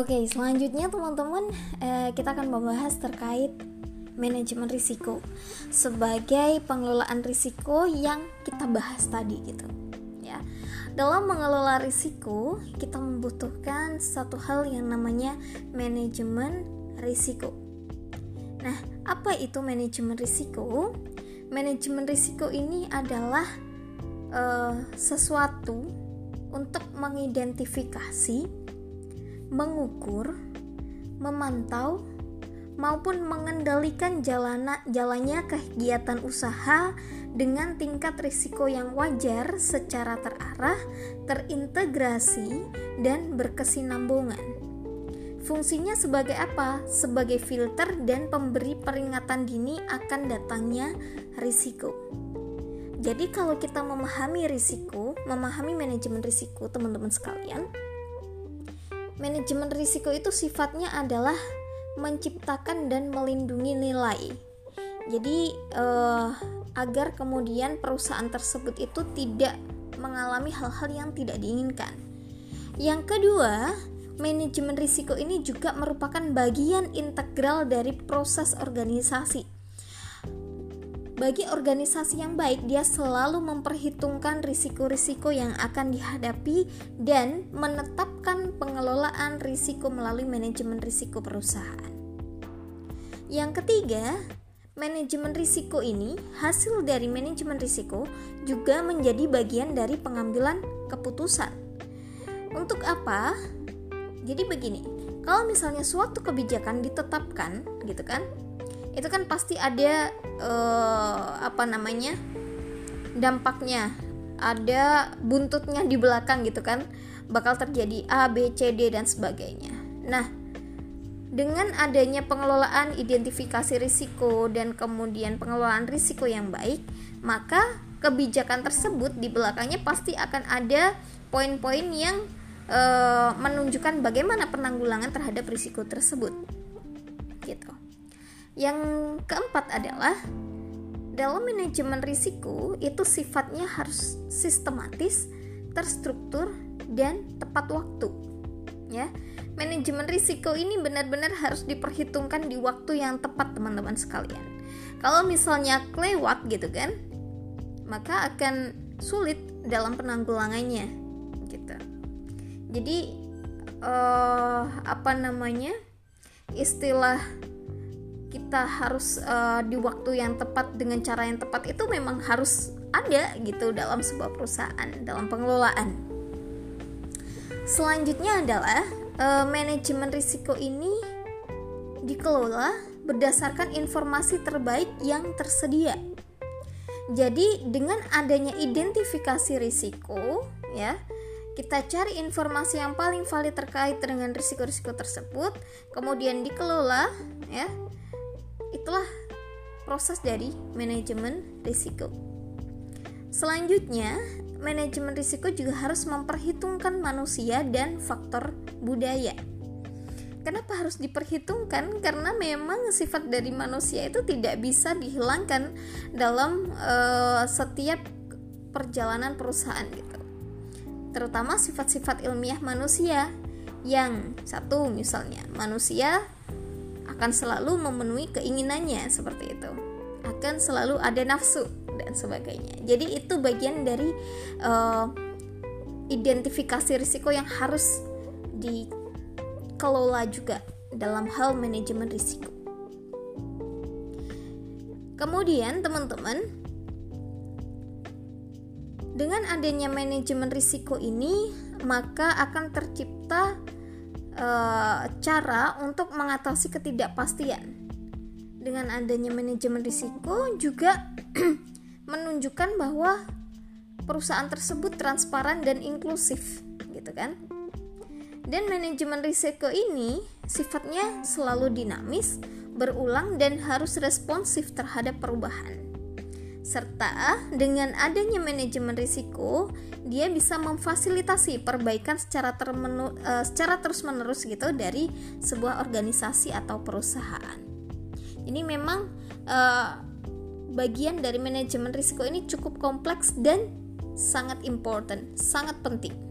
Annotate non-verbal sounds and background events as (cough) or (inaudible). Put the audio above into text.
Oke, selanjutnya teman-teman eh, kita akan membahas terkait manajemen risiko sebagai pengelolaan risiko yang kita bahas tadi gitu. Ya. Dalam mengelola risiko, kita membutuhkan satu hal yang namanya manajemen risiko. Nah, apa itu manajemen risiko? Manajemen risiko ini adalah uh, sesuatu untuk mengidentifikasi mengukur, memantau, maupun mengendalikan jalana, jalannya kegiatan usaha dengan tingkat risiko yang wajar secara terarah, terintegrasi, dan berkesinambungan. Fungsinya sebagai apa? Sebagai filter dan pemberi peringatan dini akan datangnya risiko. Jadi kalau kita memahami risiko, memahami manajemen risiko teman-teman sekalian, Manajemen risiko itu sifatnya adalah menciptakan dan melindungi nilai. Jadi eh, agar kemudian perusahaan tersebut itu tidak mengalami hal-hal yang tidak diinginkan. Yang kedua, manajemen risiko ini juga merupakan bagian integral dari proses organisasi bagi organisasi yang baik, dia selalu memperhitungkan risiko-risiko yang akan dihadapi dan menetapkan pengelolaan risiko melalui manajemen risiko perusahaan. Yang ketiga, manajemen risiko ini, hasil dari manajemen risiko juga menjadi bagian dari pengambilan keputusan. Untuk apa? Jadi begini, kalau misalnya suatu kebijakan ditetapkan, gitu kan? Itu kan pasti ada uh, apa namanya dampaknya. Ada buntutnya di belakang gitu kan. Bakal terjadi A B C D dan sebagainya. Nah dengan adanya pengelolaan identifikasi risiko dan kemudian pengelolaan risiko yang baik maka kebijakan tersebut di belakangnya pasti akan ada poin-poin yang e, menunjukkan bagaimana penanggulangan terhadap risiko tersebut. Gitu yang keempat adalah dalam manajemen risiko itu sifatnya harus sistematis, terstruktur dan tepat waktu. Ya. Manajemen risiko ini benar-benar harus diperhitungkan di waktu yang tepat teman-teman sekalian. Kalau misalnya kelewat gitu kan, maka akan sulit dalam penanggulangannya gitu. Jadi uh, apa namanya? istilah kita harus uh, di waktu yang tepat dengan cara yang tepat itu memang harus ada gitu dalam sebuah perusahaan dalam pengelolaan. Selanjutnya adalah uh, manajemen risiko ini dikelola berdasarkan informasi terbaik yang tersedia. Jadi dengan adanya identifikasi risiko ya kita cari informasi yang paling valid terkait dengan risiko-risiko tersebut, kemudian dikelola ya Itulah proses dari manajemen risiko. Selanjutnya, manajemen risiko juga harus memperhitungkan manusia dan faktor budaya. Kenapa harus diperhitungkan? Karena memang sifat dari manusia itu tidak bisa dihilangkan dalam uh, setiap perjalanan perusahaan gitu. Terutama sifat-sifat ilmiah manusia yang satu misalnya manusia akan selalu memenuhi keinginannya seperti itu. Akan selalu ada nafsu dan sebagainya. Jadi itu bagian dari uh, identifikasi risiko yang harus dikelola juga dalam hal manajemen risiko. Kemudian teman-teman dengan adanya manajemen risiko ini maka akan tercipta cara untuk mengatasi ketidakpastian. Dengan adanya manajemen risiko juga (clears throat) menunjukkan bahwa perusahaan tersebut transparan dan inklusif, gitu kan? Dan manajemen risiko ini sifatnya selalu dinamis, berulang dan harus responsif terhadap perubahan serta dengan adanya manajemen risiko dia bisa memfasilitasi perbaikan secara termenu, uh, secara terus menerus gitu dari sebuah organisasi atau perusahaan. Ini memang uh, bagian dari manajemen risiko ini cukup kompleks dan sangat important, sangat penting.